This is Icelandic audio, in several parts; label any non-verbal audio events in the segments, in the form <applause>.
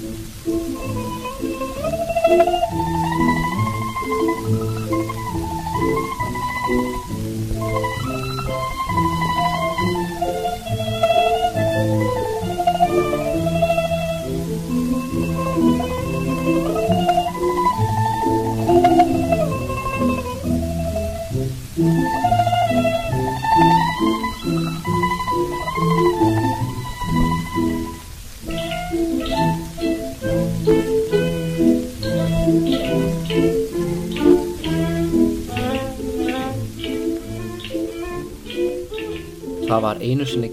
Thank you.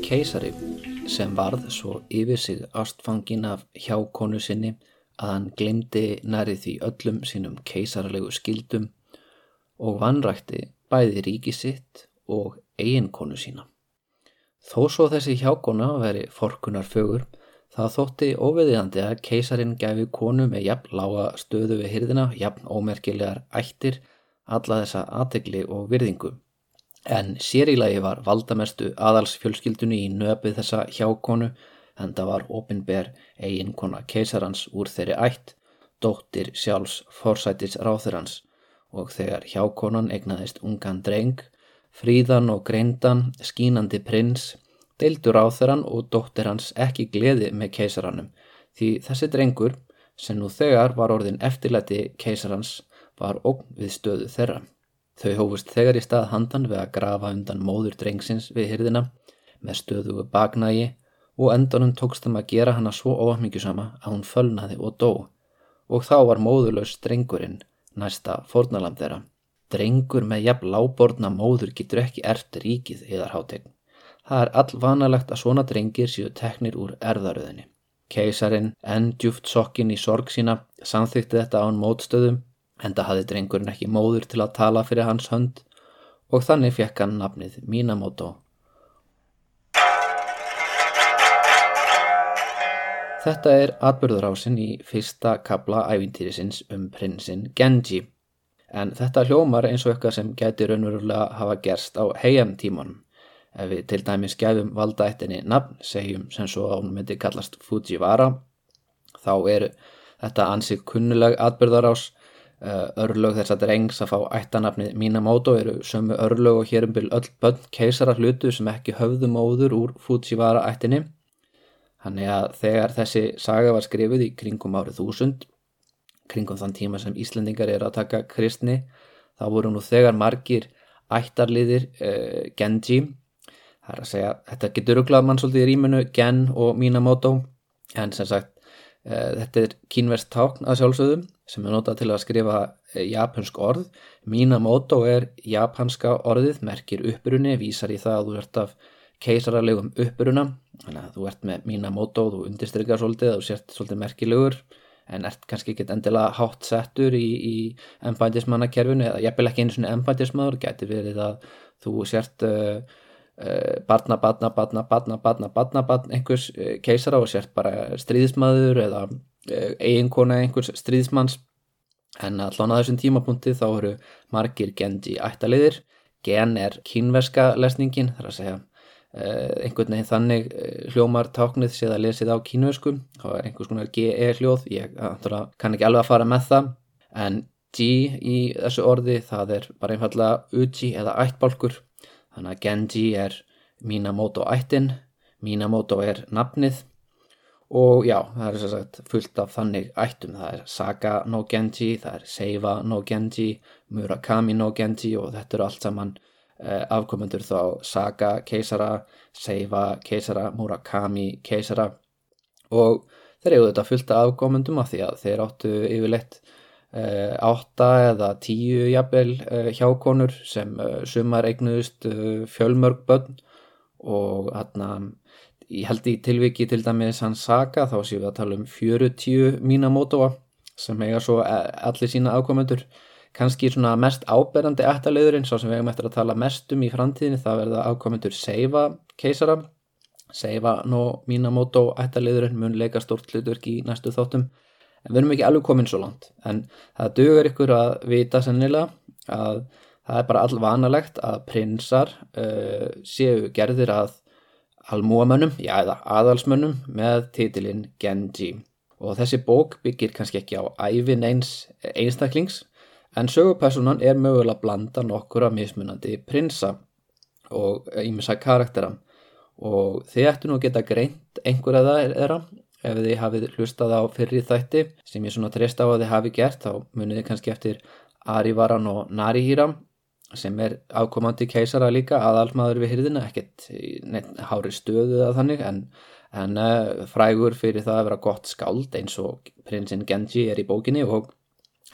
Keisari sem varð svo yfir sig ástfangin af hjákonu sinni að hann glemdi nærið því öllum sínum keisarlegu skildum og vanrækti bæði ríki sitt og eiginkonu sína. Þó svo þessi hjákona veri forkunar fögur, það þótti óveðiðandi að keisarin gæfi konu með jafn lága stöðu við hyrðina, jafn ómerkilegar ættir, alla þessa aðtegli og virðingu en sérílagi var valdamestu aðalsfjölskyldunni í nöpið þessa hjákonu en það var opinber eiginkona keisarans úr þeirri ætt, dóttir sjálfs forsætis ráþurans og þegar hjákonan egnaðist ungan dreng, fríðan og greindan, skínandi prins, deildur ráþuran og dóttir hans ekki gleði með keisaranum því þessi drengur sem nú þegar var orðin eftirlæti keisarans var ógn við stöðu þeirra. Þau hófust þegar í stað handan við að grafa undan móður drengsins við hyrðina með stöðugu baknægi og endanum tókst þeim að gera hana svo óhafmyggjusama að hún fölnaði og dó og þá var móðurlaus drengurinn næsta fornalam þeirra. Drengur með jafn láborna móður getur ekki ert ríkið eðar hátegn. Það er all vanalegt að svona drengir séu teknir úr erðaröðinni. Keisarin, enn djúft sokkin í sorg sína, samþykti þetta án mótstöðum Enda hafði drengurinn ekki móður til að tala fyrir hans hönd og þannig fekk hann nafnið Minamoto. Þetta er atbyrðurásin í fyrsta kabla ævintýrisins um prinsinn Genji en þetta hljómar eins og eitthvað sem gæti raunverulega hafa gerst á heiam tímanum. Ef við til dæmis gefum valdaættinni nafn, segjum sem svo að hún myndi kallast Fujiwara, þá er þetta ansið kunnuleg atbyrðarás örlög þess að drengs að fá ættanafnið Minamoto eru sömu örlög og hér um byrju öll bönn keisara hlutu sem ekki höfðu móður úr Fujiwara ættinni. Þannig að þegar þessi saga var skrifuð í kringum árið þúsund kringum þann tíma sem Íslendingar eru að taka kristni þá voru nú þegar margir ættarliðir uh, Genji það er að segja, þetta getur rugglað mann svolítið í rýmunu Gen og Minamoto en sem sagt þetta er kínverst tákn að sjálfsögðum sem er notað til að skrifa eh, japansk orð. Minamoto er japanska orðið, merkir upprunni, vísar í það að þú ert af keisaralegum uppruna, þannig að þú ert með Minamoto, þú undirstrykar svolítið, þú sért svolítið merkilegur, en ert kannski ekki endilega hátt settur í, í embætismannakerfinu, eða ég vil ekki einu svona embætismannar, getur verið að þú sért uh, barna, barna, barna, barna, barna, barna, barna, einhvers uh, keisara og sért bara stríðismadur eða Eh, eiginkona einhvers stríðsmanns. En allan að þessum tímapunkti þá eru margir Genji ættaliðir. Gen er kínverska lesningin þar að segja. Eh, einhvern veginn þannig eh, hljómar táknið séð að lesið á kínversku. Þá er einhvers konar GE hljóð ég kann ekki alveg að fara með það. En G í þessu orði það er bara einfallega Uji eða ættbálkur þannig að Genji er Minamoto ættin Minamoto er nafnið. Og já, það er svo sagt fullt af þannig ættum, það er Saga no Genji, það er Seiva no Genji Murakami no Genji og þetta eru allt saman eh, afkomendur þá Saga keisara Seiva keisara, Murakami keisara. Og þeir eru þetta fullt af afkomendum af því að þeir áttu yfirleitt átta eða tíu jafnvel eh, hjákonur sem eh, sumar eignuðust eh, fjölmörg börn. Og hann ég held í tilviki til dæmis hans saga þá séum við að tala um 40 Minamotoa sem eiga svo allir sína ákomendur kannski svona mest áberandi eftirleiðurinn svo sem við hefum eftir að tala mest um í framtíðinni það verða ákomendur Seiva keisara. Seiva no Minamoto eftirleiðurinn mun leika stort hlutverk í næstu þáttum en við erum ekki alveg komin svo langt. En það dögur ykkur að vita sennilega að það er bara all vanalegt að prinsar uh, séu gerðir að almúamönnum, já eða aðalsmönnum með titilinn Genji. Og þessi bók byggir kannski ekki á æfin eins einstaklings en sögupersonan er mögulega að blanda nokkur af mismunandi prinsa og ímessa karaktera. Og þið ættu nú að geta greint einhverja þeirra ef þið hafið hlustað á fyrri þætti sem ég svona treyst á að þið hafi gert þá munið þið kannski eftir Arivaran og Narihira sem er ákomandi keisara líka aðalmaður við hyrðina, ekkert hári stöðu að þannig en, en uh, frægur fyrir það að vera gott skáld eins og prinsinn Genji er í bókinni og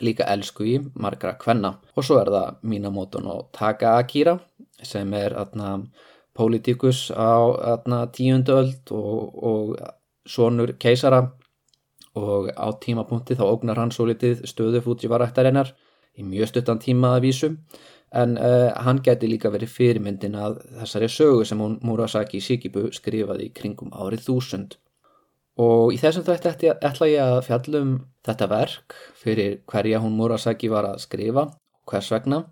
líka elsku í margra kvenna. Og svo er það Minamoto no Takahira sem er atna, politikus á atna, tíundu öld og, og sonur keisara og á tímapunkti þá ógnar hann svo litið stöðu Fujivarættarinnar í mjög stuttan tíma að vísu. En uh, hann geti líka verið fyrirmyndin að þessari sögu sem hún Murasaki Shikibu skrifaði í kringum árið þúsund. Og í þessum þetta ætla ég að fjallum þetta verk fyrir hverja hún Murasaki var að skrifa hvers vegna.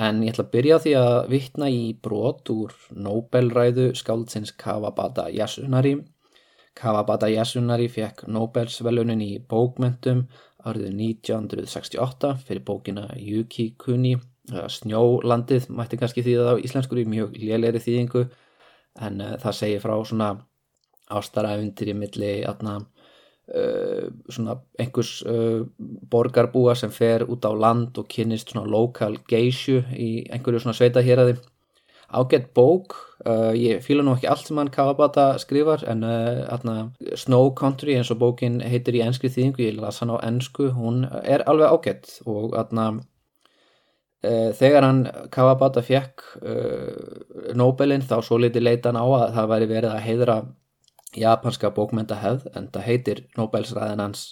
En ég ætla að byrja því að vittna í brot úr Nobelræðu skáldsins Kawabata Yasunari Kawabata Yasunari fekk Nobelsvelunin í bókmentum árið 1968 fyrir bókina Yuki Kuni. Snjólandið mætti kannski þýða á íslenskur í mjög lélæri þýðingu en uh, það segir frá svona ástaræfundir í milli atna, uh, svona einhvers uh, borgarbúa sem fer út á land og kynist svona lokal geisju í einhverju svona sveita hér að þið ágætt bók, ég fýla nú ekki allt sem hann Kawabata skrifar en atna, Snow Country eins og bókin heitir í enskri þýðingu, ég las hann á ensku hún er alveg ágætt og atna Eh, þegar hann Kawabata fekk uh, Nobelin þá svo liti leitan á að það væri verið að heidra japanska bókmyndahefð en það heitir Nobelsræðin hans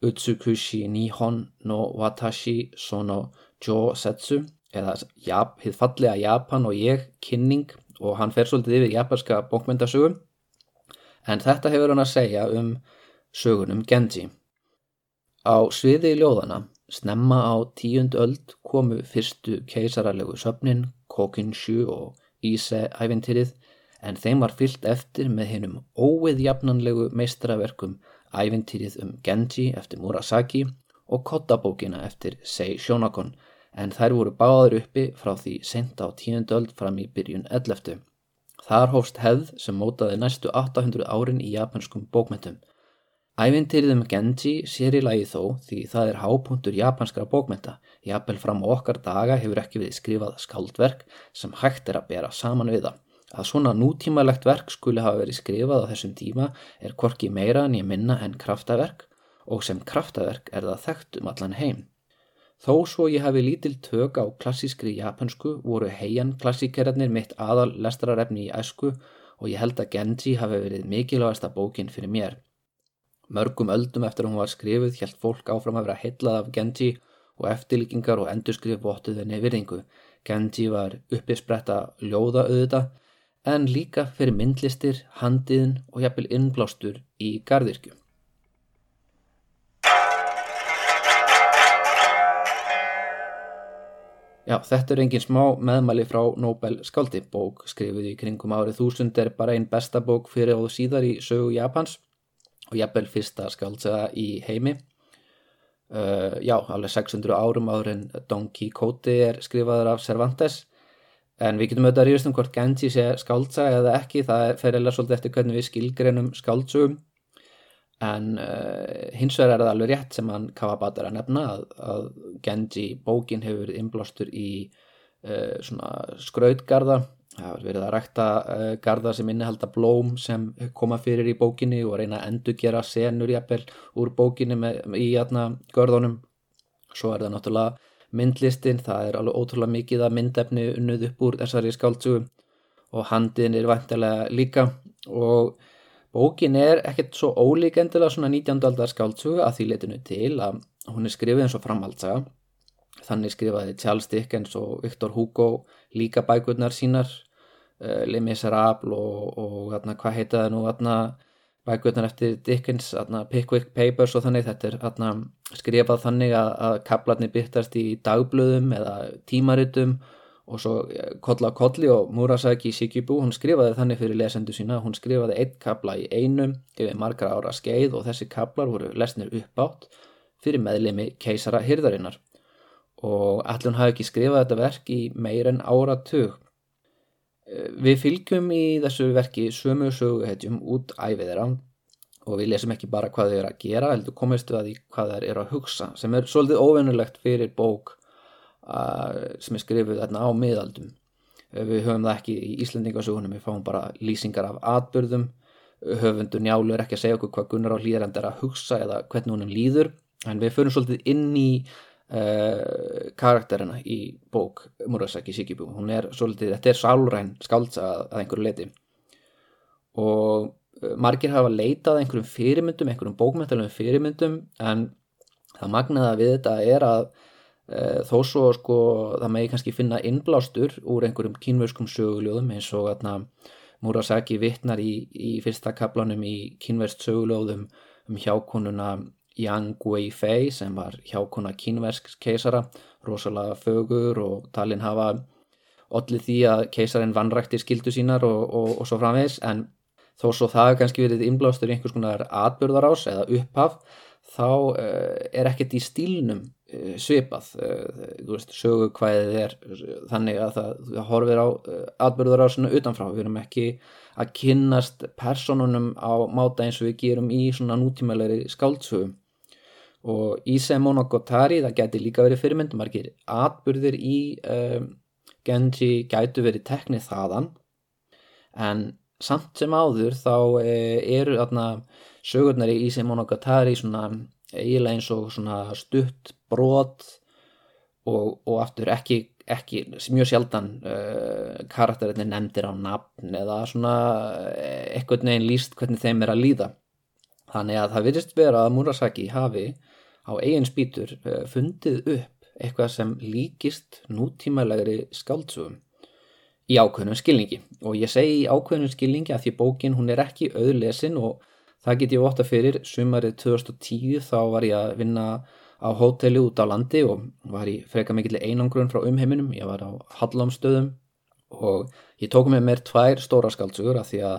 Utsukushi Nihon no Watashi Sono Jo Setsu eða Jap, hið fallega Japan og ég kynning og hann fer svolítið yfir japanska bókmyndasögum en þetta hefur hann að segja um sögunum Genji. Á sviði í ljóðana Snemma á tíund öld komu fyrstu keisaralegu söfnin, Kokinshu og Íse-ævintýrið en þeim var fyllt eftir með hinnum óviðjafnanlegu meistraverkum ævintýrið um Genji eftir Murasaki og Kottabókina eftir Sei Shonakon en þær voru báðar uppi frá því sent á tíund öld fram í byrjun 11. Þar hófst hefð sem mótaði næstu 800 árin í japanskum bókmentum Ævintýrið um Genji sér í lagi þó því það er hápunktur japanskara bókmenta. Jafnvel fram á okkar daga hefur ekki við skrifað skaldverk sem hægt er að bera saman við það. Að svona nútímalegt verk skuli hafa verið skrifað á þessum tíma er korki meira en ég minna en kraftaverk og sem kraftaverk er það þekkt um allan heim. Þó svo ég hafi lítil tök á klassískri japansku voru heian klassíkerarnir mitt aðal lestrarefni í æsku og ég held að Genji hafi verið mikilvægasta bókin fyrir mér. Mörgum öldum eftir að hún var skrifuð hjælt fólk áfram að vera heillað af Genji og eftirlíkingar og endurskrif bóttuð henni virðingu. Genji var uppispretta ljóða auðvita en líka fyrir myndlistir, handiðin og jafnvel innblástur í gardirkju. Já, þetta er engin smá meðmæli frá Nobel skáldi. Bók skrifuð í kringum árið þúsund er bara einn besta bók fyrir og síðar í sögu Japans og jafnvel fyrsta skáltsaga í heimi uh, já, alveg 600 árum áður en Don Quixote er skrifaður af Cervantes en við getum auðvitað að ríðast um hvort Genji sé skáltsaga eða ekki, það fer eða svolítið eftir hvernig við skilgreinum skáltsugum en uh, hins vegar er það alveg rétt sem hann Kawabata er að nefna að, að Genji bókin hefur innblástur í uh, svona skrautgarða. Það var verið að rækta uh, garda sem innihalda blóm sem koma fyrir í bókinni og reyna að endurgera senur jafnvel úr bókinni með, í jætna görðunum. Svo er það náttúrulega myndlistin, það er alveg ótrúlega mikið að myndefni unnuð upp úr þessari skáltsugu og handin er vantilega líka. Og bókin er ekkert svo ólík endilega svona 19. aldar skáltsugu að því letinu til að hún er skrifið eins og framhaldsaga. Þannig skrifaði Charles Dickens og Victor Hugo líka bækurnar sínar uh, Les Miserables og, og atna, hvað heita það nú atna, bækvöldnar eftir Dickens atna, Pickwick Papers og þannig þetta er skrifað þannig að, að kaplarnir byrtast í dagblöðum eða tímaritum og svo eh, kolla á kolli og Murasaki Shikibu hún skrifaði þannig fyrir lesendu sína hún skrifaði eitt kabla í einum yfir margra ára skeið og þessi kablar voru lesnir uppátt fyrir meðlemi keisara hyrðarinnar og allir hún hafi ekki skrifað þetta verk í meir en áratug. Eh, Við fylgjum í þessu verki sömu söguhetjum út æfiðra og við lesum ekki bara hvað þau eru að gera heldur komist við að því hvað þau eru að hugsa sem er svolítið óvinnulegt fyrir bók sem er skrifuð þarna á miðaldum. Við höfum það ekki í Íslandingasögunum við fáum bara lýsingar af atbyrðum höfundur njálu er ekki að segja okkur hvað Gunnar á hlýðarand er að hugsa eða hvernig húnum líður en við förum svolítið inn í uh, karakterina í bók Murasaki Shikibu hún er svolítið, þetta er sálræn skáltsa að, að einhverju leti og uh, margir hafa leitað einhverjum fyrirmyndum, einhverjum bókmæntalum fyrirmyndum en það magnaða við þetta er að Eh, þó svo sko það megi kannski finna innblástur úr einhverjum kínverskum söguljóðum eins og atna, Murasaki vittnar í, í fyrsta kaplanum í kínverst söguljóðum um hjákonuna Yang Wei-fei sem var hjákona kínversk keisara rosalega fögur og talin hafa allir því að keisarin vannrækti skildu sínar og, og, og svo framvegs en þó svo það kannski verið innblástur í einhvers konar atbyrðarás eða upphaf þá uh, er ekkert í stílnum svipað. Uh, veist, sögukvæðið er þannig að það, það horfir á atbyrður á svona utanfrá, við erum ekki að kynnast personunum á máta eins og við gerum í svona nútímæleiri skáldsögum og í Semonogotari það geti líka verið fyrirmyndum margir atbyrðir í Genji gætu verið teknið þaðan. En samt sem áður þá eru aðna sögurnar í Semonogatari svona eiginlega eins og stutt brot og, og aftur ekki, ekki mjög sjaldan uh, karakterinni nefndir á nafn eða svona uh, eitthvað neginn líst hvernig þeim er að líða. Þannig að það virðist vera að Murasaki hafi á eigin spýtur uh, fundið upp eitthvað sem líkist nútímalegri skáldsugum í ákveðnum skilningi. Og ég segi í ákveðnum skilningi að því bókin hún er ekki auðlesin og Það get ég óta fyrir, sumarið 2010 þá var ég að vinna á hóteli út á landi og var í freka mikill einangrun frá umheiminum, ég var á Hallamstöðum og ég tók með mér tvær stóra skaldsugur af því að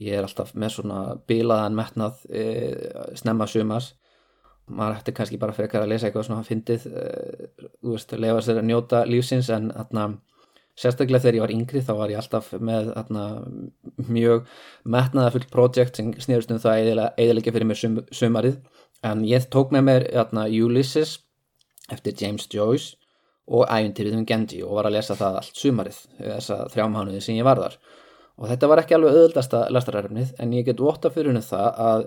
ég er alltaf með svona bilaðan metnað e, snemma sumars. Maður ætti kannski bara frekar að lesa eitthvað svona fyndið, e, þú veist, lefa sér að njóta lífsins en þarna sérstaklega þegar ég var yngri þá var ég alltaf með atna, mjög metnaða fullt projekt sem snýðust um það eðalega fyrir mér sum, sumarið en ég tók með mér atna, Ulysses eftir James Joyce og ævintýrið um Genji og var að lesa það allt sumarið þessa þrjámhánuði sem ég var þar. Og þetta var ekki alveg auðvöldasta lastarærfnið en ég get óta fyrir hennu það að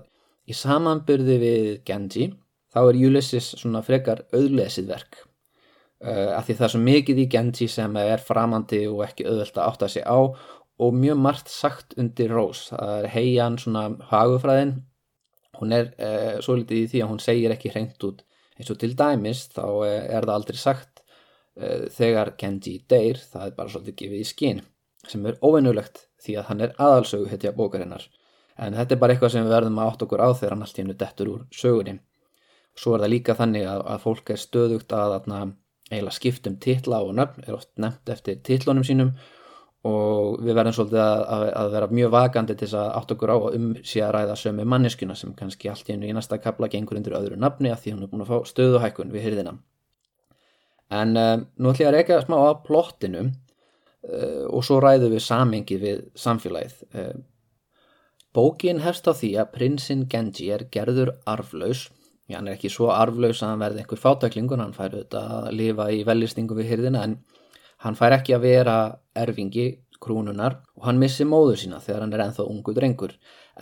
í samanbyrði við Genji þá er Ulysses svona frekar auðlesið verk. Uh, af því það er svo mikið í Genji sem er framandi og ekki auðvelt að átta sig á og mjög margt sagt undir Rós. Það er heian svona hagufræðin hún er uh, svo litið í því að hún segir ekki hreint út. Eins og til dæmis þá uh, er það aldrei sagt þegar Genji deyr það er bara svolítið gefið í skín sem er óvinnulegt því að hann er aðalsögu hittja bókarinnar. En þetta er bara eitthvað sem við verðum að átt okkur á þegar hann allt í hennu dettur úr sögunni. Svo er það líka þannig að, að fólk er stöðugt að, að eiginlega skiptum titla og nöfn er oft nefnt eftir titlunum sínum og við verðum svolítið að, að vera mjög vakandi til þess að átt okkur á að um sé að ræða sömu manneskuna sem kannski allt í einu í næsta kapla gengur undir öðru nafni að því hún er búin að fá stöðuhækkun við hyrðina en uh, nú ætlum ég að reyka smá að plottinu uh, og svo ræðum við samengi við samfélagið. Uh, bókin hefst á því að prinsinn Genji er gerður arflaus. Já, hann er ekki svo arflaus að hann verði einhver fátæklingun, hann fær auðvitað að lifa í vellistingu við hyrðina en hann fær ekki að vera erfingi krúnunar og hann missi móður sína þegar hann er enþá ungu drengur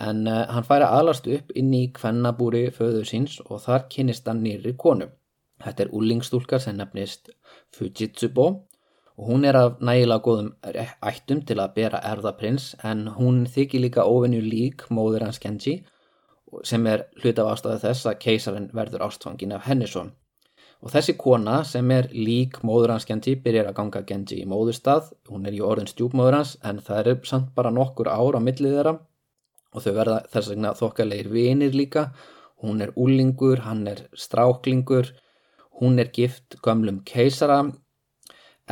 en uh, hann fær að alast upp inn í kvennabúri föður síns og þar kynist hann nýri konu. Þetta er úlingstúlkar sem nefnist Fujitsubo og hún er af nægilega góðum ættum til að bera erðaprins en hún þykir líka ofennu lík móður hans Genji sem er hlut af ástæðu þess að keisarinn verður ástfangin af henni svo. Og þessi kona sem er lík móður hans Genji byrjar að ganga Genji í móðurstað, hún er í orðin stjúpmóður hans en það er samt bara nokkur ár á millið þeirra. Og þau verða þess vegna þokkalegir vinir líka, hún er úlingur, hann er stráklingur, hún er gift gömlum keisara.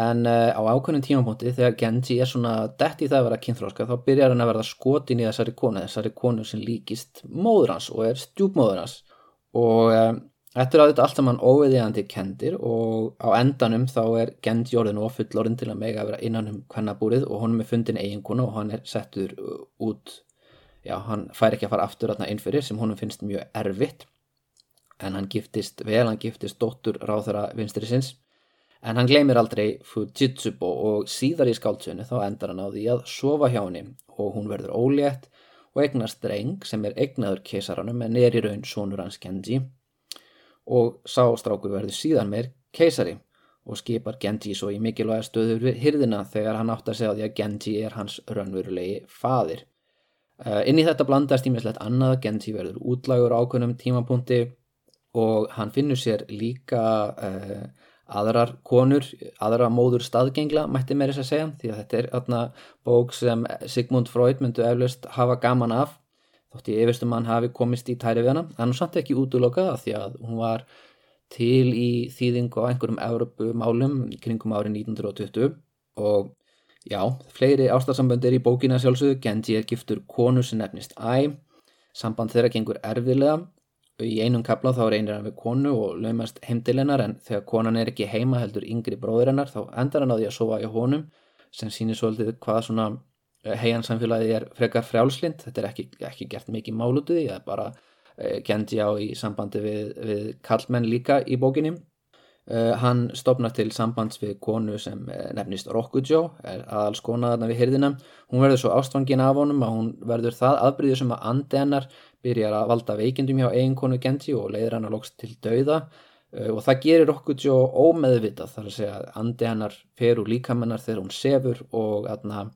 En uh, á ákveðnum tímapunkti þegar Genji er svona dett í það að vera kynþróska þá byrjar hann að verða skotin í þessari konu þessari konu sem líkist móður hans og er stjúpmóður hans. Og um, Þetta er á þetta allt saman óviðjandi kendir og á endanum þá er Genji orðin og fullorinn til að mega vera innan um hvernabúrið og honum er fundin eiginkona og hann er settur út, já hann fær ekki að fara aftur aðna innfyrir sem honum finnst mjög erfitt. En hann giftist vel, hann giftist dóttur ráþara vinstrisins en hann gleymir aldrei Fujitsubo og síðar í skáltsunni þá endar hann á því að sofa hjá henni og hún verður ólétt og eignast dreng sem er eignaður keisaranum en er í raun sonur hans Genji og sástrákur verður síðan meir keisari og skipar Genji svo í mikilvæga stöður við hyrðina þegar hann átt að segja því að Genji er hans raunverulegi fadir. Uh, inn í þetta blandast ímislegt annað, Genji verður útlagur ákveðnum tímapunkti og hann finnur sér líka uh, aðrar konur, aðra móður staðgengla mætti mér þess að segja því að þetta er öllna bók sem Sigmund Freud myndu eflaust hafa gaman af þótt ég efistum hann hafi komist í tæri við hana. En hún samt ekki útlokaða því að hún var til í þýðingu á einhverjum Evropumálum kringum árið 1920 og já, fleiri ástarsambönd er í bókina sjálfsögðu, Genji er giftur konu sem nefnist Æ, samband þeirra gengur erfilega í einum kapla þá reynir hann við konu og laumast heimdilennar en þegar konan er ekki heima heldur yngri bróðurinnar þá endar hann á því að sofa í honum sem sýnir svolítið hvað svona heiansamfélagið er frekar frjálslind, þetta er ekki, ekki gert mikið málutuði, það er bara uh, Genji á í sambandi við, við kallmenn líka í bókinni. Uh, hann stopnar til sambands við konu sem nefnist Rokujo, er aðals konaðarna við hyrðina. Hún verður svo ástfangin af honum að hún verður það aðbríður sem að andi hennar byrjar að valda veikindum hjá eiginkonu Genji og leiður hann að lókst til dauða. Uh, og það gerir Rokujo ómeðvitað þar að segja að andi hennar fer úr líkamennar þegar hún sefur og aðna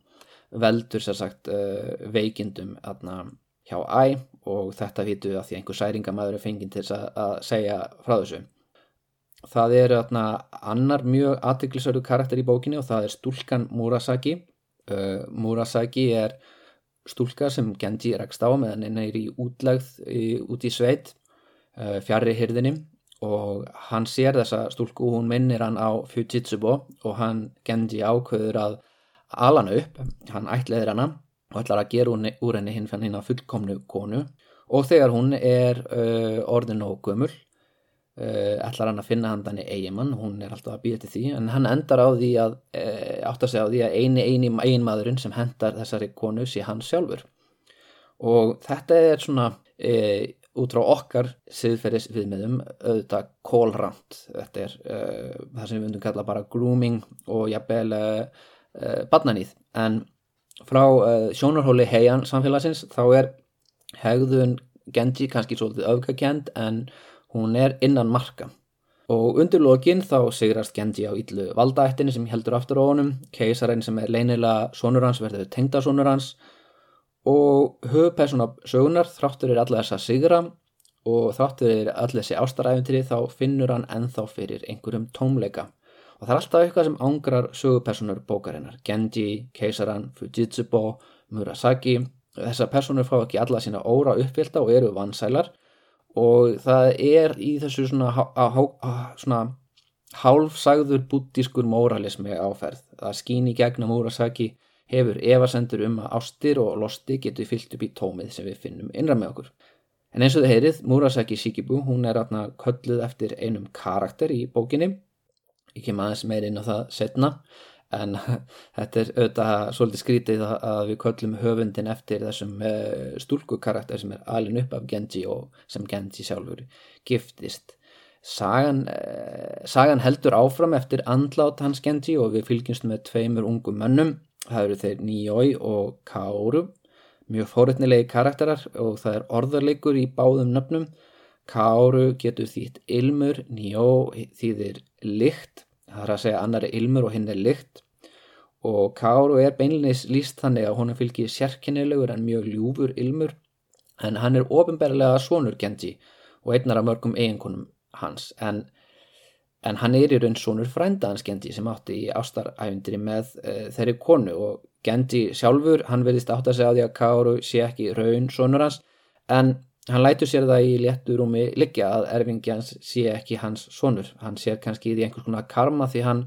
veldur sér sagt uh, veikindum aðna hjá æ og þetta vitu að því einhver særingamæður er fenginn til að, segja frá þessu. Það er aðna annar mjög aðtiklisöru karakter í bókinni og það er stúlkan Murasaki. Uh, Murasaki er stúlka sem Genji rekst á meðan henni er í útlegð í, út í sveit uh, fjarrri hyrðinni og hann sér þessa stúlku og hún minnir hann á Fujitsubo og hann Genji ákveður að alana upp, hann ætlaðir hana og ætlar að gera úr henni hinn fann hinn að fullkomnu konu. Og þegar hún er uh, orðin og gömul uh, ætlar hann að finna hann þannig eigimann, hún er alltaf að býja til því. En hann endar á því að uh, átt að segja á því að eini eini eiginmaðurinn sem hendar þessari konu sé hann sjálfur. Og þetta er svona uh, út frá okkar siðferðis viðmiðum auðvitað kólrand þetta er uh, það sem við vundum kalla bara grooming og jafnvel uh, uh, barnaníð. En frá uh, sjónarhóli heian samfélagsins þá er hegðun Genji kannski svolítið öfgakend en hún er innan marka. Og undir lokin þá sigrast Genji á yllu valdaættinni sem heldur aftur á honum. Keisarinn sem er leinilega sonur hans verður tengdasonur hans. Og höfpersona sögunar þráttur er allar þess að sigra og þráttur er allir þessi ástaræfintri þá finnur hann enþá fyrir einhverjum tómleika og það er alltaf eitthvað sem ángrar sögupersonur bókarinnar. Genji, Keisaran, Fujitsubo, Murasaki. Þessar personur fá ekki alla sína óra uppfylta og eru vansælar. Og það er í þessu svona, svona hálfsagður buddískur móralismi áferð það skýn í gegnum Murasaki hefur evasendur um að ástir og losti getur fyllt upp í tómið sem við finnum innra með okkur. En eins og þið heyrið, Murasaki Shikibu hún er aðna kölluð eftir einum karakter í bókinni ég kem aðeins meir inn á það setna en <laughs> þetta er auðvitað svolítið skrítið að við köllum höfundin eftir þessum eh, stúlkukarakter sem er alin upp af Genji og sem Genji sjálfur giftist. Sagan, eh, sagan heldur áfram eftir andlát hans Genji og við fylgjumst með tveimur ungum mönnum. Það eru þeir Nijoi og Kaoru. Mjög fórétnilegi karakterar og það er orðarleikur í báðum nöfnum Kaoru getur þýtt ilmur, Nijoi þýðir lykt það er að segja annar er ilmur og hinn er lykt. Og Káru er beinleis líst þannig að honum fylgir sérkennilegur en mjög ljúfur ilmur en hann er ofinberlega svonur Genji og einnar af mörgum eiginkonum hans en, en hann er í raun svonur frænda hans Genji sem átti í ástaræfindri með uh, þeirri konu og Genji sjálfur hann verðist átt að segja á því að Káru sé ekki raun svonur hans en Hann lætur sér það í létturúmi liggja að erfingi hans sé ekki hans sonur. Hann sér kannski í einhvers konar karma því hann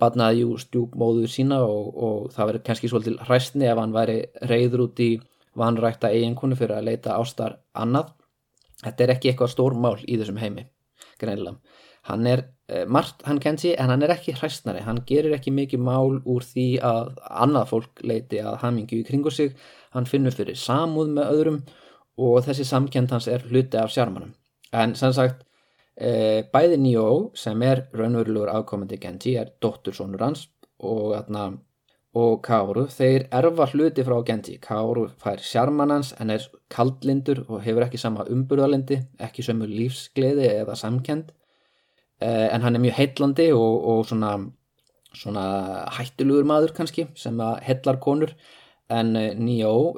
badnaði jú stjúpmóður sína og, og það verið kannski svolítil hræstni ef hann væri reyður út í vanrækta eiginkonu fyrir að leita ástar annað. Þetta er ekki eitthvað stór mál í þessum heimi, greinilega. Hann er eh, margt, hann kensi, en hann er ekki hræstnari. Hann gerir ekki mikið mál úr því að annað fólk leiti að hamingju í kringu sig. Hann finnur fyrir samúð með öðrum og þessi samkend hans er hluti af sjármanum. En sem sagt, E, bæði Nio sem er raunverulegur afkomandi Genji er dóttursónur hans og, atna, og Kaoru þeir erfa hluti frá Genji. Kaoru fær sjarmanans en er kaldlindur og hefur ekki sama umburðalindi ekki sömu lífsgleði eða samkend e, en hann er mjög heitlandi og, og svona, svona hættulugur maður kannski sem að heillar konur. En e, Nio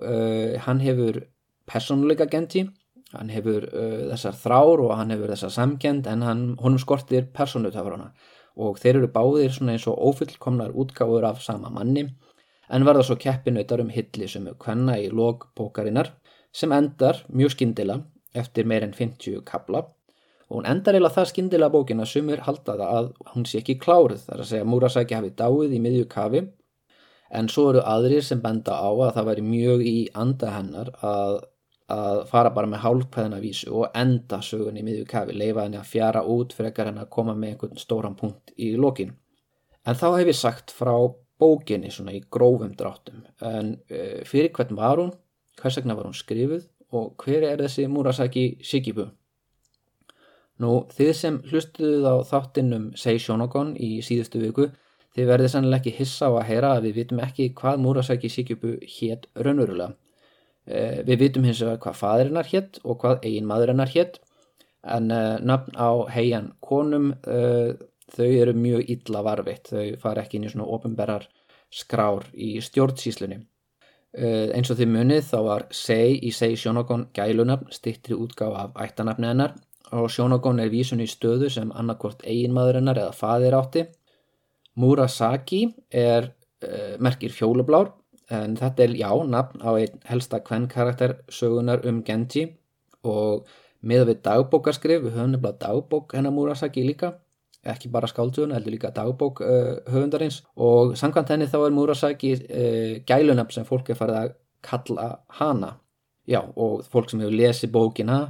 hann hefur personleika Genji hann hefur uh, þessar þrár og hann hefur þessar samkend en hann, honum skortir personutafrana og þeir eru báðir svona eins og ofullkomnar útgáður af sama manni en verða svo keppinautar um hilli sem er kvenna í log bókarinnar sem endar mjög skindila eftir meirinn 50 kabla og hún endar eða það skindila bókina sumur haldaða að hún sé ekki klárið þar að segja Murasaki hafi dáið í miðju kafi. En svo eru aðrir sem benda á að það væri mjög í anda hennar að að fara bara með hálfkvæðina vísu og enda sögun í miðju kafi, leifa henni að fjara út frekar henni að koma með einhvern stóran punkt í lokin. En þá hef ég sagt frá bókinni svona í grófum dráttum, en uh, fyrir hvern var hún, hvers vegna var hún skrifuð og hver er þessi Murasaki Shikibu? Nú, þið sem hlustuðuð á þáttinnum Sei Shonogon í síðustu viku, þið verðið sannlega ekki hissa á að heyra að við vitum ekki hvað Murasaki Shikibu hétt raunverulega. Eh, við vitum hins vegar hvað fadirinnar hétt og hvað eigin maðurinnar hétt en uh, nafn á heian konum uh, þau eru mjög illa varfitt, þau fara ekki inn í svona ofinberrar skrár í stjórnsíslunni. Eins og þið munið þá var Sei í Sei Sjónagón gælunafn stittri útgáð af ættanafni hennar og Sjónagón er vísun í stöðu sem annarkvort eigin maðurinnar eða fadir átti. Murasaki er merkir fjólublár en þetta er já, nafn á einn helsta kvenn karakter sögunar um Genji og með við dagbókarskrif, við höfum nefnilega dagbók hennar Murasaki líka ekki bara skáldsögun, heldur líka dagbók uh, höfundarins. Og samkvæmt henni þá er Murasaki uh, gælunafn sem fólk er farið að kalla hana. Já, og fólk sem hefur lesið bókina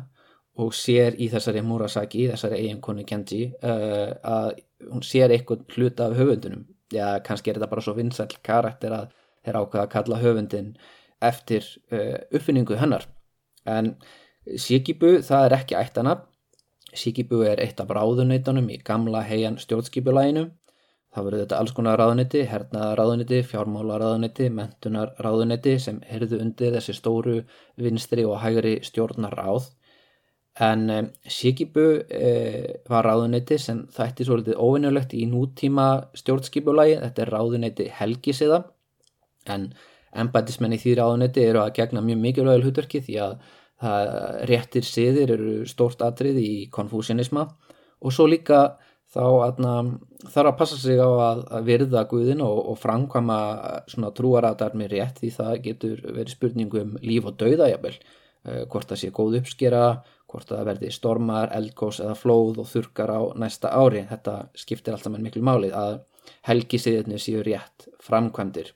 og sér í þessari Murasaki, þessari eiginkonu Genji uh, að hún sér eitthvað hluta af höfundunum já, kannski er þetta bara svo vinsall karakter að þeir ákveða að kalla höfundin eftir uh, uppfinningu hennar. En Sikibu það er ekki ættana Sikibu er eitt af ráðuneytunum í gamla heian stjórnskipulæginu það verður þetta alls konar ráðuneyti hernaðaráðuneyti, fjármálaráðuneyti mentunarráðuneyti sem herðu undir þessi stóru vinstri og hægri stjórnaráð en um, Sikibu eh, var ráðuneyti sem þætti svolítið óvinnulegt í nútíma stjórnskipulægi þetta er ráðuneyti helgisiða en embætismenn í því ráðunetti eru að gegna mjög mikilvægul hutverki því að það, réttir siðir eru stórt atrið í konfúsianisma og svo líka þá aðna, þarf að passa sig á að, að virða Guðin og, og framkvama svona trúaratar með rétt því það getur verið spurningu um líf og dauða jafnvel, uh, hvort það sé góð uppskera, hvort það verði stormar, eldgós eða flóð og þurkar á næsta ári, þetta skiptir alltaf með miklu málið að helgisiðinni séu rétt framkvæmdir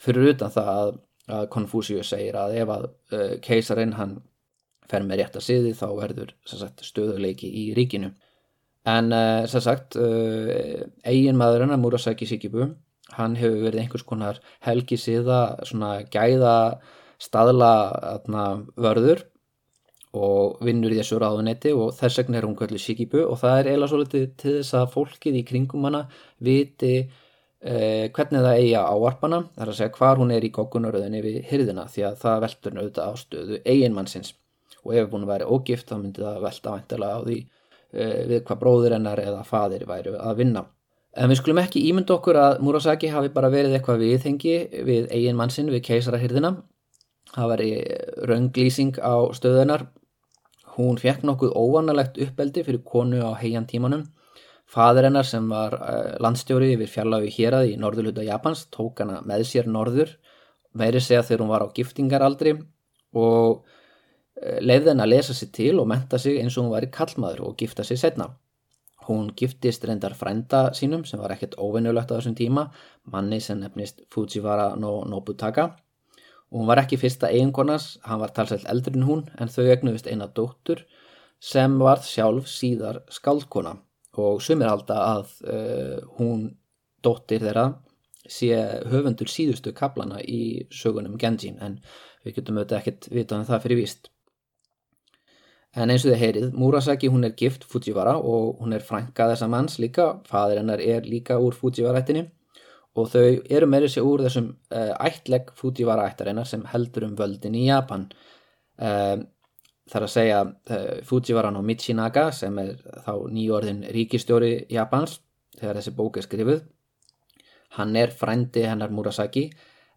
fyrir utan það að, að Konfúsius segir að ef að uh, keisarinn hann fer með rétt að siði þá verður sagt, stöðuleiki í ríkinu. En uh, sem sagt uh, eigin maðurinn að Murasaki Shikibu hann hefur verið einhvers konar helgi siða svona gæða staðla atna, vörður og vinnur í þessu ráðunetti og þess vegna er hún kvöldu Shikibu og það er eiginlega svolítið til þess að fólkið í kringum hana viti Eh, hvernig það eigi að áarpana þar að segja hvar hún er í kokkunaröðinni við hyrðina því að það veldur auðvitað á stöðu eiginmannsins og ef hún væri ógift þá myndi það velta væntilega á því eh, við hvað bróður hennar eða fadir væru að vinna. En við skulum ekki ímynda okkur að Murasaki hafi bara verið eitthvað viðhengi við eiginmannsinn við keisarahyrðina. Það væri raunglýsing á stöðunar. Hún fekk nokkuð óvanalegt uppeldi fyrir konu á heian tímanum Fadur hennar sem var uh, landstjóri yfir fjarlagu héræði í norðurluta Japans tók hana með sér norður, meiri segja þegar hún var á giftingaraldri og uh, leiði henn að lesa sér til og menta sig eins og hún var í kallmaður og gifta sig setna. Hún giftist reyndar frænda sínum sem var ekkert óvinnulegt á þessum tíma, manni sem nefnist Fujiwara no Nobutaka. Hún var ekki fyrsta eiginkonas, hann var talsveld eldur en hún en þau egnuðist eina dóttur sem var sjálf síðar skaldkona og sumir halda að uh, hún dóttir þeirra sé höfundur síðustu kaplana í sögunum Genjin en við getum auðvitað ekkert vitað um það fyrir víst. En eins og þið heyrið, Murasaki hún er gift Fujiwara og hún er frænka þessa manns líka, fadur hennar er líka úr Fujiwara-ættinni og þau eru meirið sér úr þessum uh, ættlegg Fujiwara-ættarinnar sem heldur um völdin í Japan. Uh, þar að segja uh, Fujiwara no Michinaga sem er þá nýjórðin ríkistjóri Japans þegar þessi bók er skrifuð. Hann er frændi hennar Murasaki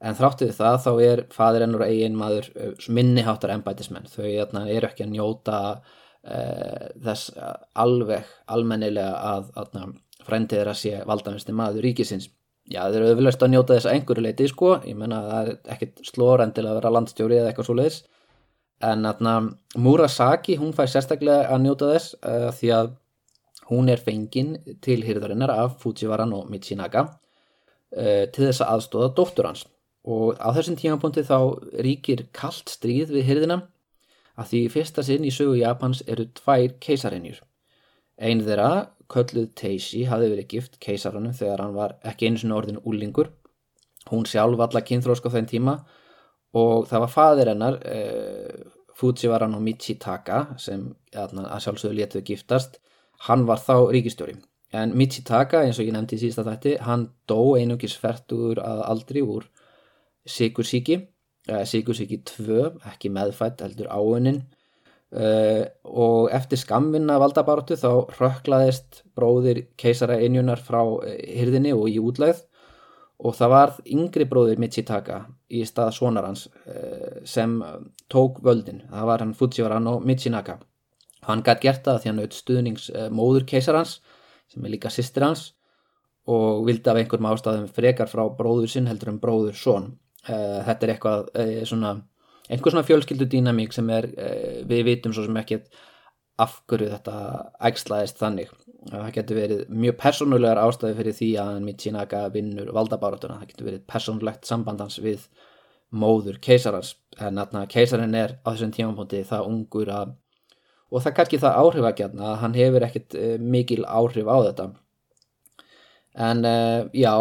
en þráttið það þá er fadir ennur eigin maður minniháttar ennbætismenn þau hérna, eru ekki að njóta uh, þess alveg almennilega að, að frændið er að sé valdavinstir maður ríkisins. Já þeir eru auðvitað að njóta þess að einhverju leiti sko, ég menna það er ekkit slórendilega að vera landstjóri eða eitthvað svo leiðis en atna, Murasaki hún fær sérstaklega að njóta þess uh, því að hún er fengin til hýrðarinnar af Fujiwara no Michinaga uh, til þess að aðstóða dóttur hans og á þessum tímapunkti þá ríkir kallt stríð við hyrðina að því fyrsta sinn í sögu Japans eru tvær keisarinjur. Einn þeirra, kölluð Teishi, hafi verið gift keisaranum þegar hann var ekki einu sinni orðin úlingur. Hún sjálf alla kynþrósk á þenn tíma og það var fadir hennar, eh, Fujiwara no Michitaka, sem að sjálfsögðu léttuð giftast, hann var þá ríkistjóri. En Michitaka, eins og ég nefndi í sísta þætti, hann dó einugis færtur að aldri úr sikursíki sikursíki 2, ekki meðfætt heldur áunin uh, og eftir skamvinna valdabáratu þá rökklaðist bróðir keisara einjunar frá hyrðinni og í útlæð og það var yngri bróðir Michitaka í stað svonarans uh, sem tók völdin. Það var hann Fujiwara no Michinaka. Hann gætt gert það því hann auðvitað stuðnings uh, móður keisarans sem er líka sýstir hans og vildi af einhverjum ástæðum frekar frá bróður sinn heldur en bróður són Uh, þetta er eitthvað svona, einhver svona fjölskyldu dýnamík sem er, við vitum svo sem ekki af hverju þetta ægslaðist þannig það getur verið mjög persónulegar ástæði fyrir því að Michinaga vinnur valdabáratuna, það getur verið persónulegt sambandans við móður keisarans, en að keisarin er á þessum tímapunkti það ungur að og það kannski það áhrifakjarn að hann hefur ekkit mikil áhrif á þetta. En já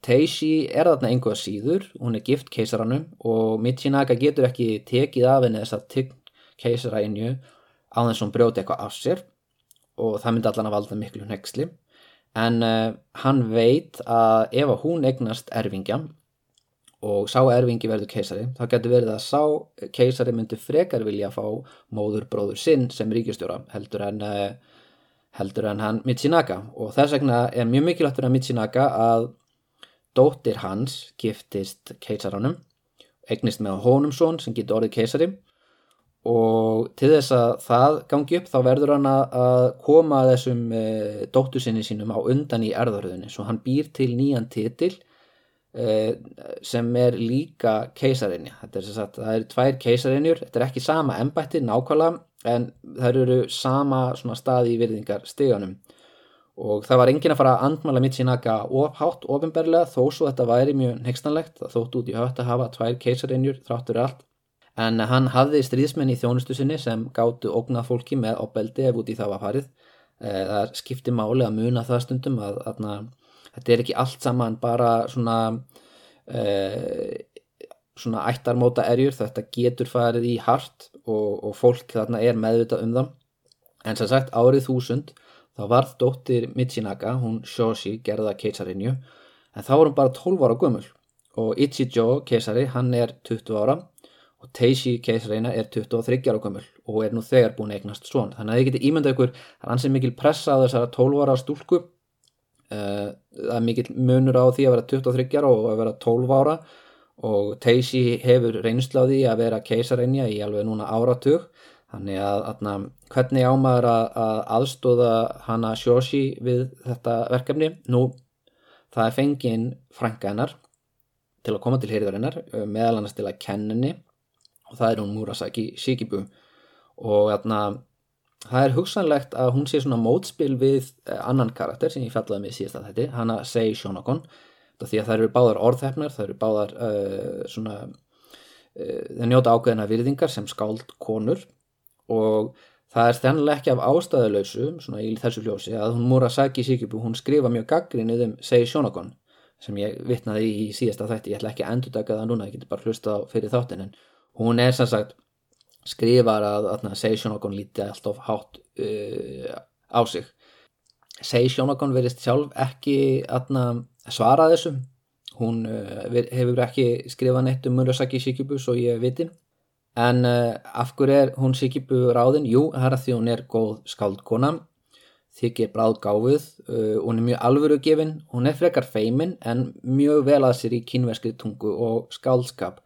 Teishi er þarna einhverja síður, hún er gift keisaranum og Michinaga getur ekki tekið af henni þess að tygg keisara einju á þess að hún brjóti eitthvað af sér og það myndi allan að valda miklu nexli en uh, hann veit að ef að hún egnast erfingja og sá erfingi verður keisari þá getur verið að sá keisari myndi frekar vilja að fá móður bróður sinn sem ríkistjóra heldur en, uh, heldur en hann Michinaga og þess vegna er mjög mikilvægt fyrir að Michinaga að Dóttir hans giftist keisaranum, eignist með honum són sem getur orðið keisari og til þess að það gangi upp þá verður hann að koma þessum e, dóttur sinni sínum á undan í erðaröðunni svo hann býr til nýjan titil e, sem er líka keisarinja. Þetta er sagt, það eru tvær keisarinjur, þetta er ekki sama ennbætti nákvæmlega en það eru sama staði í virðingar steganum og það var engin að fara að andmala Michinaga ofhátt ofinberlega þó svo þetta væri mjög nextanlegt það þótt út í hött að hafa tvær keisarinnjur þráttur allt en hann hafði stríðsmenn í þjónustu sinni sem gáttu ógnað fólki með opbeldi ef út í það var farið. Eh, það skipti máli að muna það stundum að, að, að þetta er ekki allt saman bara svona e, svona ættarmóta erjur. Þetta getur farið í hart og, og fólk þarna er meðvitað um það. En sem sagt árið þúsund Þá varð dóttir Michinaga, hún Shoshi, gerða keisarinju, en þá var hún bara 12 ára gummul og Ichijo keisari, hann er 20 ára og Teishi keisarina er 23 ára gummul og er nú þegar búin eignast svon. Þannig að þið getur ímyndað ykkur, það er ansið mikil pressa á þessara 12 ára stúlku, uh, það er mikil munur á því að vera 23 ára og að vera 12 ára og Teishi hefur reynsláði að vera keisarinja í alveg núna áratug Þannig að, að hvernig ámaður að, að aðstóða hana Shoshi við þetta verkefni? Nú, það er fengin frænka hennar til að koma til hýrðarinnar, meðal annars til að kenninni og það er hún Murasaki Shikibu og þarna það er hugsanlegt að hún sé svona mótspil við uh, annan karakter sem ég fjallaði með síðast að þetta, hana Sei Shonokon. Því að það eru báðar orðhefnar, það eru báðar uh, svona það njóta ákveðina virðingar sem skáld konur. Og það er þennlega ekki af ástæðuleysu svona í þessu hljósi að hún Murasaki Shikibu hún skrifa mjög gaggrinnið um Sei Shonokon sem ég vittnaði í síðasta þætti, ég ætla ekki að endur taka það núna, ég geti bara hlusta fyrir þáttin en hún er sem sagt skrifar að, að Sei Shonokon líti alltaf hátt uh, á sig. Sei Shonokon verist sjálf ekki aðna, svara þessum hún uh, hefur ekki skrifað neitt um Murasaki Shikibu svo ég viti. En uh, af hverju er hún Shikibu ráðin? Jú, það er að því hún er góð skáldkona. Þykir bráð gáfið, uh, hún er mjög alvörugefin, hún er frekar feimin en mjög vel að sér í kynverskri tungu og skálskap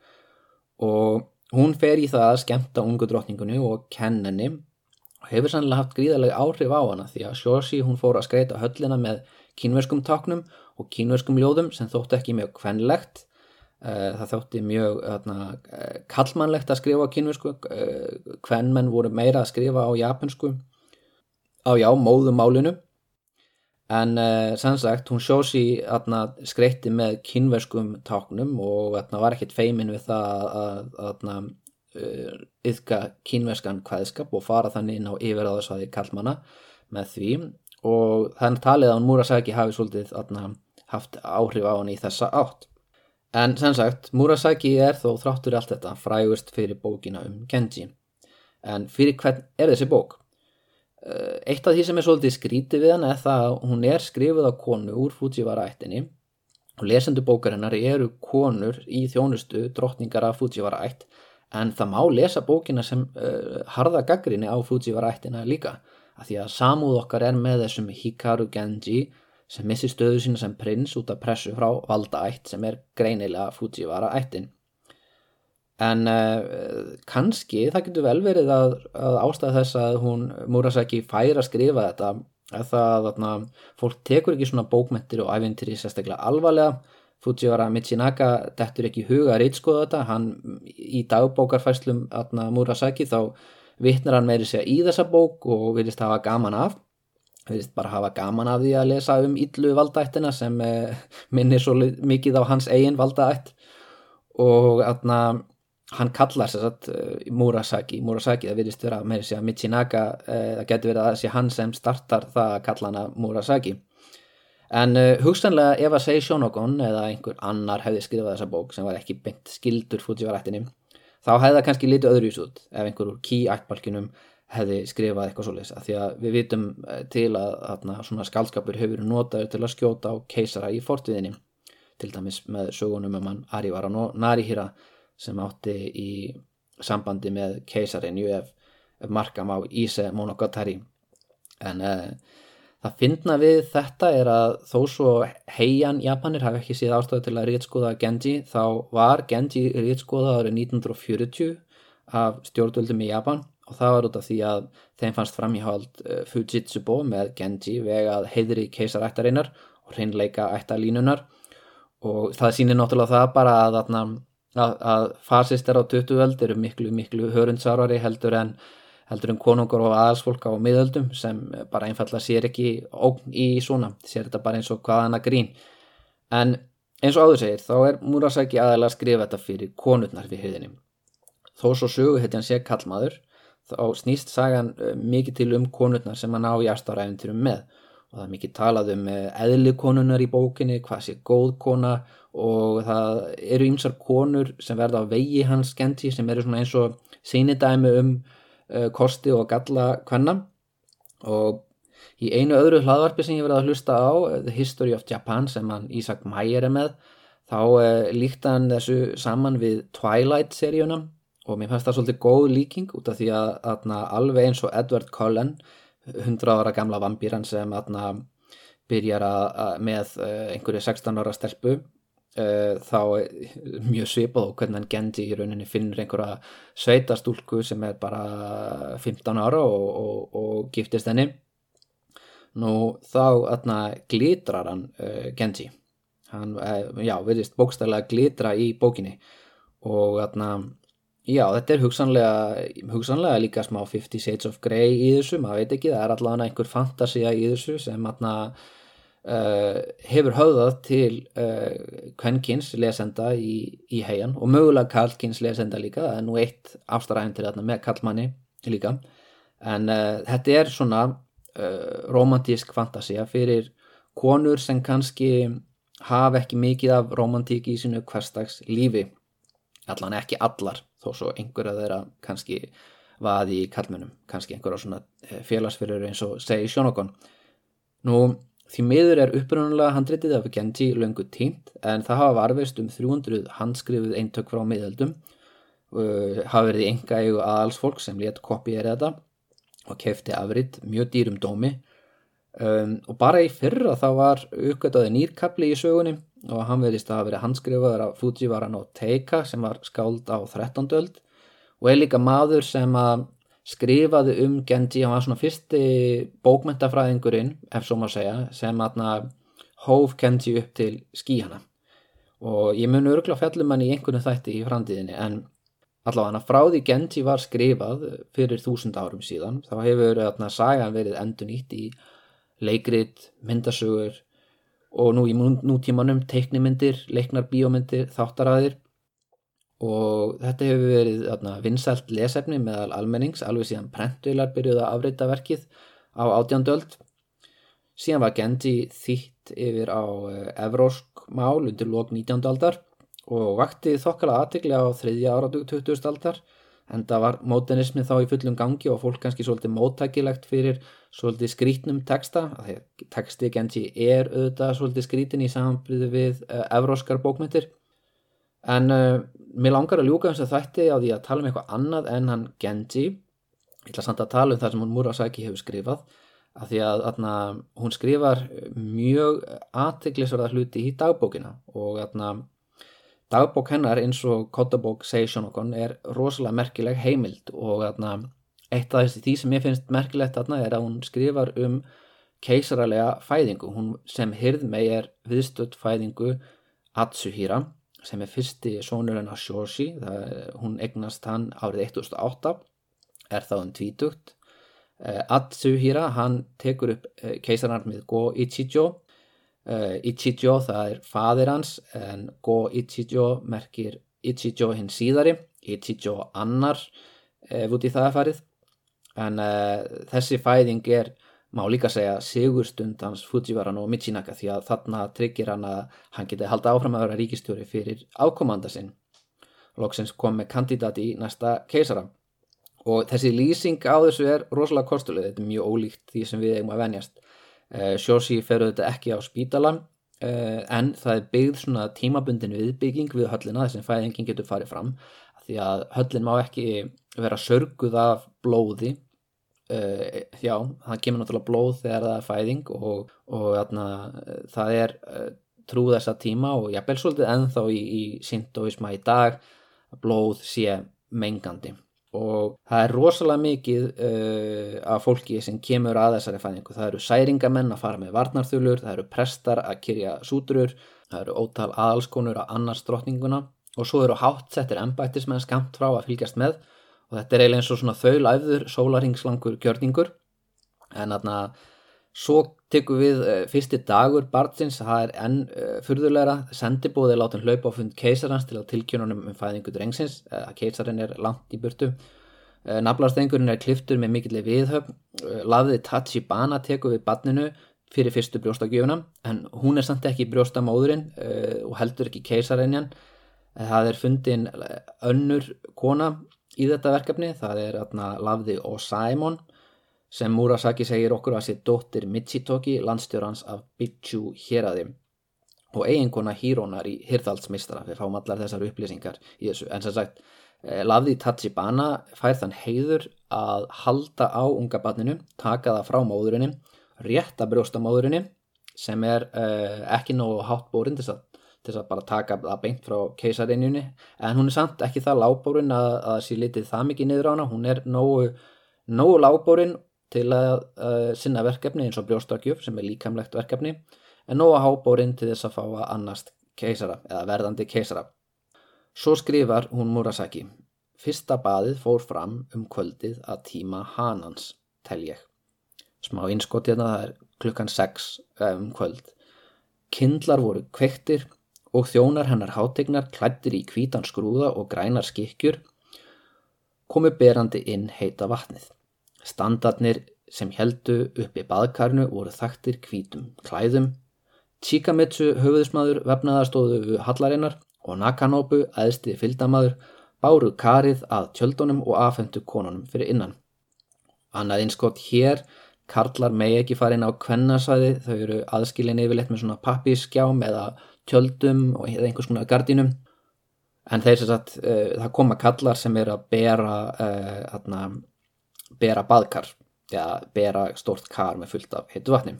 og hún fer í það að skemta ungu drotningunni og kenninni og hefur sannlega haft gríðarlega áhrif á hana því að Shoshi hún fór að skreita höllina með kynverskum taknum og kynverskum ljóðum sem þótti ekki mjög kvenlegt. Uh, það þótti mjög uh, kallmannlegt að skrifa á kynversku kvenmenn voru meira að skrifa á japansku á já, móðumálinu en uh, sem sagt hún sjósi skreitti með kynverskum táknum og atna, var ekkert feimin við það að, uh, yfka kynverskan hvaðskap og fara þannig inn á yfiráðasvæði kallmanna með því. Og þannig talið að hún Murasaki hafi svolítið atna, haft áhrif á hann í þessa átt. En sem sagt Murasaki er þó þráttur allt þetta frægust fyrir bókina um Genji en fyrir hvern er þessi bók? Eh, eitt af því sem er svolítið skrítið við hann er það að hún er skrifið á konu úr Fujiwara ættinni og lesendu bókarinnar eru konur í þjónustu drottningar af Fujiwara ætt en það má lesa bókina sem uh, harða gaggrinni á Fujiwara ættina líka. Að því að samúð okkar er með þessum Hikaru Genji sem missi stöðu sína sem prins út af pressu frá valda ætt sem er greinilega Fujiwara ættin en uh, kannski það getur vel verið að, að ástæða þess að hún Murasaki fær að skrifa þetta að það að fólk tekur ekki svona bókmentir og æfintir í sérstaklega alvarlega. Fujiwara Michinaka dettur ekki huga að reytskoða þetta. Hann í dagbókarfæslum Murasaki þá vittnar hann meiri segja í þessa bók og vilist hafa gaman af. Vilist bara hafa gaman af því að lesa um yllu valdættina sem eh, minnir svo mikið á hans eigin valdætt. Og aðna hann kallar sér satt uh, Murasaki, Murasaki það virðist vera með þess að Michinaka uh, það getur verið að það sé hann sem startar það að kalla hana Murasaki. En uh, hugsanlega ef að segi Shonogon eða einhver annar hefði skrifað þessa bók sem var ekki beint skildur Fujivarættinni þá hefði það kannski litið öðruvis út ef einhver úr key-ættbalkinum hefði skrifað eitthvað svolítið því að við vitum til að, að svona skaldskapur hefur notaður til að skjóta á keisara í fortviðinni til dæmis með sögunum um hann Arivara Narihira sem átti í sambandi með keisarin ef, ef markam á Ise Monogatari. En uh, það finna við þetta er að þó svo heian Japanir hafi ekki síð ástöðu til að rítskoða Genji þá var Genji rítskoða árið 1940 af stjórnvöldum í Japan. Og það var út af því að þeim fannst framhjáld uh, Fujitsubo með Genji vegað heiðri keisarættarinnar og hreinleika ættalínunar og það sýnir náttúrulega það bara að þarna að, að fasistar á 20 öld eru miklu miklu hörundsarari heldur en heldur en konungur og aðalsfólk á miðöldum sem bara einfalla sér ekki ógn í svona, sér þetta bara eins og hvaðan að grín. En eins og áður segir þá er Murasaki aðalega að skrifa þetta fyrir konurnar við hyrðinni þó svo sögu heiti hann sé kallmaður þá snýst sagan eh, mikið til um konurnar sem hann á í aðstáraæfinturum með. Og það er mikið talað um eh, eðlikonunar í bókinni, hvað sé góð kona og það eru ymsar konur sem verða á vegi hans skenti sem eru svona eins og sínidæmi um uh, kosti og galla hvenna og í einu öðru hlaðvarpi sem ég verði að hlusta á The History of Japan sem hann Ísak Mæger er með þá uh, líkta hann þessu saman við Twilight seríuna. Og mér fannst það svolítið góð líking út af því að, að alveg eins og Edward Cullen 100 ára gamla vampýran sem að byrjar að, með uh, einhverju 16 ára stelpu Uh, þá mjög svipað og hvernig hann Genji í rauninni finnur einhverja sveitastúlku sem er bara 15 ára og, og, og giftist henni. Nú þá atna, glitrar hann uh, Genji. Hann, uh, já, verðist bókstæðilega glitra í bókinni. Og atna, Já, þetta er hugsanlega, hugsanlega líka smá 50 Shades of Grey í þessu, maður veit ekki, það er allavega einhver fantasia í þessu sem atna, hefur höfðað til uh, kvenkins lesenda í, í heian og mögulega kallkins lesenda líka, það er nú eitt ástaræðin til þarna með kallmanni líka, en uh, þetta er svona uh, romantísk fantasia fyrir konur sem kannski hafa ekki mikið af romantík í sinu hverstags lífi, allan ekki allar þó svo einhverja þeirra kannski vaði í kallmennum, kannski einhverja svona eh, félagsfyrir eins og segi Sjónokon. Nú, því miður er upprunalega handritið af Genji löngu tínt en það hafa varfist um 300 handskrifuð eintök frá miðöldum uh, hafa verið enga eigu aðalsfólk sem létt kopið þetta og kefti afrið mjög dýrum dómi um, og bara í fyrra þá var uppgötaði nýrkapli í sögunni og hann verðist að hafa verið handskrifaður af Fujiwara no Teika sem var skáld á 13. öld og er líka maður sem að skrifaði um Genji, hann var svona fyrsti bókmentafræðingurinn, ef svo má segja, sem aðna hóf Genji upp til skíhana og ég mun öruglega fjallum hann í einhvern þætti í framtíðinni en allavega frá því Genji var skrifað fyrir þúsund árum síðan þá hefur aðna sagan verið endur nýtt í leikrit, myndasögur og nú í nútímanum teiknimyndir, leiknar bíómyndir, þáttaræðir og þetta hefur verið þarna, vinsælt lesefni meðal almennings alveg síðan prentvilar byrjuði að afrita verkið á átjándöld. Síðan var Genji þýtt yfir á eh, evrósk mál undir lók 19. aldar og vakti þokkala aðtikli á þriðja áratug 20. aldar en það var mótenismi þá í fullum gangi og fólk kannski svolítið móttækilegt fyrir svolítið skrítnum texta texti Genji er auðvitað svolítið skrítin í samanbyrðu við uh, evróskar bókmyndir en uh, mér langar að ljúka þess að þætti á því að tala um eitthvað annað en hann Genji. Ég ætla samt að tala um það sem hún Murasaki hefur skrifað af því að atna, hún skrifar mjög aðteglisverða hluti í dagbókina og atna, dagbók hennar eins og Kotabók Seishonokon er rosalega merkileg heimild og atna, eitt af því sem ég finnst merkilegt er að hún skrifar um keisaralega fæðingu. Hún sem hyrð með er viðstöld fæðingu Atsuhira sem er fyrsti sónur hennar Shoshi það, hún egnast hann árið 1008 er þá um tvítugt. Uh, Atsuhira hann tekur upp uh, keisararmið Go Ichijo. Uh, Ichijo það er fadir hans en Go Ichijo merkir Ichijo hinn síðari Ichijo annar ef út í það er farið. En uh, þessi fæðing er má líka segja sigurstund hans Fujivaran og Michinaka því að þarna tryggir hann að hann geti halda áfram að vera ríkistjóri fyrir ákomanda sinn. Loksins kom með kandidati í næsta keisara. Og þessi lýsing á þessu er rosalega kostuleg. Þetta er mjög ólíkt því sem við eigum að venjast. Uh, Sjósi fer auðvitað ekki á spítalan uh, en það er byggð svona tímabundin viðbygging við höllina þess að fæðingin getur farið fram. Því að höllin má ekki vera sörguð af blóði uh, já, það kemur náttúrulega blóð þegar það er fæðing og, og atna, það er trú þessa tíma og jafnvel svolítið ennþá í, í sintoisma í dag að blóð sé mengandi og það er rosalega mikið uh, af fólki sem kemur að þessari fæðingu. Það eru særingamenn að fara með varnarþulur, það eru prestar að kyrja sútrur, það eru ótal aðalskonur að annars drotninguna og svo eru hátsettir ennbættismenn skamt frá að fylgjast með og þetta er eiginlega eins og svona þauðlæfður sólaриngslangur gjörningur. En þarna svo tekum við uh, fyrsti dagur barnsins, það er enn uh, fyrðulegra, sendibóðið látum hlaupa á fund keisarans til að tilkjörnum um fæðingu drengsins, keisarin er langt í burtu. Uh, naflarstengurinn er kliftur með mikilvæg viðhöfn. Lafðið Tachibana teku við barninu fyrir fyrstu brjóstakjöfuna en hún er samt ekki brjóstamóðurinn og heldur ekki keisarinn það er fundin önnur kona í þetta verkefni, það er lafði Osaimon sem Murasaki segir okkur að sé dóttir Michitoki, landstjórans af Bichu héræði og eiginkona hírónar í Hirðaldsmistara við fáum allar þessar upplýsingar í þessu. En sem sagt, eh, Lafði Tachibana fær þann heiður að halda á unga barninu, taka það frá móðurinni, rétta brjósta móðurinni sem er uh, ekki nógu hátt bórin til þess að bara taka það beint frá keisarinnjunni en hún er samt ekki það lágbórin að það sé litið það mikið niður á hana, hún er nógu, nógu lágbórin til að uh, sinna verkefni eins og brjóstakjöf sem er líkamlegt verkefni en nóga hábórin til þess að fá að annast keisara eða verðandi keisara. Svo skrifar hún Murasaki fyrsta baðið fór fram um kvöldið að tíma hanans, tel ég. Smá innskott hérna, það er klukkan 6 eh, um kvöld. Kindlar voru kvektir og þjónar hennar hátegnar klættir í kvítan skrúða og grænar skikkjur komu berandi inn heita vatnið. Standarnir sem heldu uppi baðkarnu voru þaktir kvítum klæðum. Chikamitsu höfuðsmaður vefnaðarstóðu hallarinnar og Nakanobu æðsti fylgdamaður báru karið að tjöldunum og afhendu konunum fyrir innan. Annað einskott hér, karlar megi ekki farin á kvennasvæði, þau eru aðskilin yfirleitt með svona pappiskjám eða tjöldum og einhvers konar gardínum. En þeir sem sagt, uh, það koma kallar sem er að bera uh, atna, bera baðkar. Eða bera stort kar með fullt af heitu vatni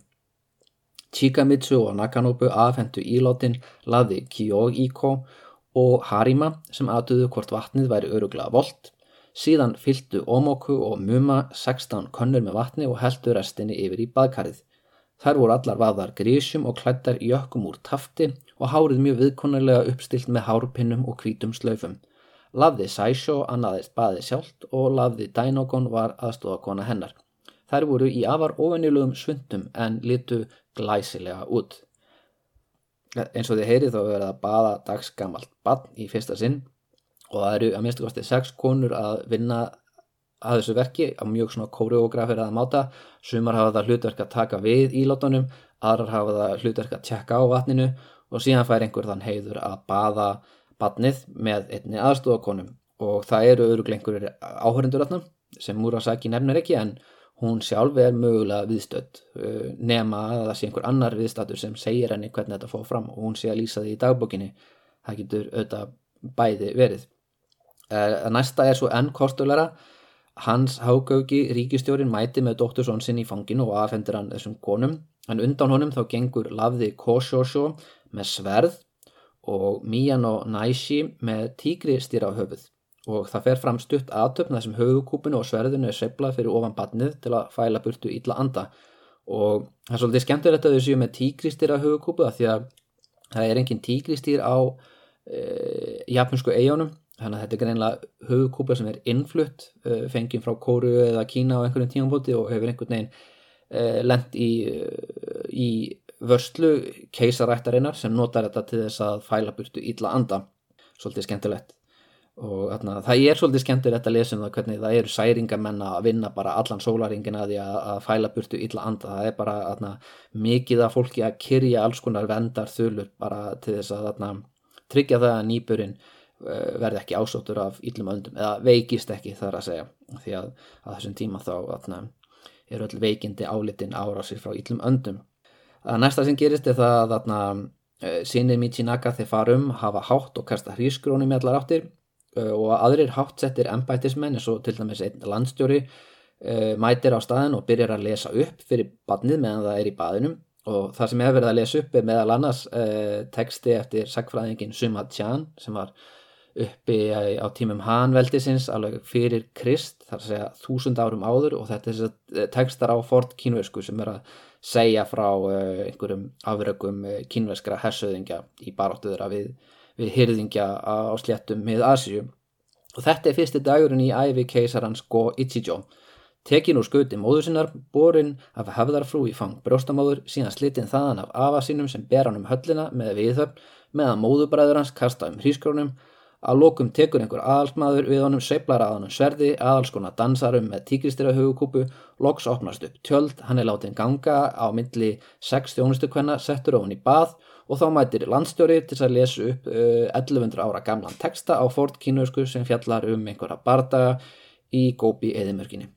Chikamitsu og Nakanobu afhendu ílátin laði Kyoiko og Harima sem aðduðu hvort vatnið væri öruglega volt. Síðan fylgdu Omoku og Muma 16 könnur með vatni og heldu restinni yfir í baðkarið. Þær voru allar vaðar grísjum og klættar jökkum úr tafti og hárið mjög viðkonarlega uppstilt með hárpinnum og hvítum slöfum. Lafði Sæsjó annaðist baði sjálft og lafði Dainogon var aðstofakona hennar. Þær voru í afar ofennilugum svundum en litu glæsilega út. Eins og þið heyrið þá verið að baða dagsgamalt bann í fyrsta sinn og það eru að minnstu kosti sex konur að vinna að þessu verki á mjög svona kóreografir að máta sumar hafa það hlutverk að taka við ílátunum aðrar hafa það hlutverk að tjekka á vatninu og síðan fær einhver þann heiður að baða badnið með einni aðstofakonum og það eru öruglengur áhörindur þarna sem Murasaki nefnir ekki en hún sjálf er mögulega viðstödd uh, nema að það sé einhver annar viðstættur sem segir henni hvernig þetta fóð fram og hún sé að lýsa því í dagbókinni. Það getur auðvitað bæði verið. Uh, næsta er svo enn kostulegra Hans Hágaugi, ríkistjórin, mæti með dóttursón sinn í fanginu og afhendir hann þessum konum. En undan honum þá gengur lafði Koshosho með sverð og Miyano Naishi með tígri stýra á höfuð. Og það fer fram stutt aðtöfn þessum höfukúpinu og sverðinu er seiflað fyrir ofan badnið til að fæla burtu ítla anda. Og það er svolítið skemmtilegt að þau séu með tígri stýra á höfukúpu að því að það er engin tígri stýr á e, japansku eigunum þannig að þetta er greinlega höfukúpa sem er innflutt uh, fengið frá Kóru eða Kína á einhverjum tímanbóti og hefur einhvern veginn uh, lent í, uh, í vörslu keisarættarinnar sem notar þetta til þess að fæla burtu ítla anda. Svolítið skemmtilegt. Og þarna, það er svolítið skemmtilegt að lesa um það hvernig það eru særingamenn að vinna bara allan sólaringin að því að, að fæla burtu ítla anda, það er bara þarna, mikið að fólki að kyrja alls konar vendar þulur bara til þess að þarna, tryggja það að nýburinn Eh, verði ekki ásóttur af íllum öndum eða veikist ekki þar að segja. Því að á þessum tíma þá er öll veikindi álitin árásir frá íllum öndum að næsta sem gerist er það að eh, sinni Michinaka þeir farum hafa hátt og kasta hrískrónum í allar áttir eh, og aðrir háttsettir embætismenn eins og til dæmis einn landstjóri mætir á staðin og byrjar að lesa upp fyrir badnið meðan það er í baðinum. Og það sem ég hef verið að lesa upp er meðal annars teksti eftir sagfræðingin Suma Chan sem var uppi á tímum Hanveldisins alveg fyrir Krist þar að segja þúsund árum áður og þetta er þess að eh, tekstar á fort kínversku sem er að segja frá uh, einhverjum afröggum uh, kínverskra hersöðingja í baróttuðra við, við hyrðingja á sléttum með Asju og þetta er fyrsti dagurinn í æfi keisarans Go Ichijo. Tekin úr skauti móður sinnar, borin af hefðarfrú í fang brjóstamáður síðan slitinn þaðan af afa sínum sem ber hann um höllina með viðhöfn meðan móðubræður hans kasta um hrískrónum Að lókum tekur einhver aðalsmaður við honum seiflar að honum sverði, aðalskona dansarum með tíkristýra hugukúpu, loks opnast upp tjöld, hann er látið ganga á myndli 6 þjónustukvenna, settur ofan í bað og þá mætir landstjóri til að lesa upp uh, 1100 ára gamlan texta á fort kínusku sem fjallar um einhverja bardaga í gópi eðimörginni.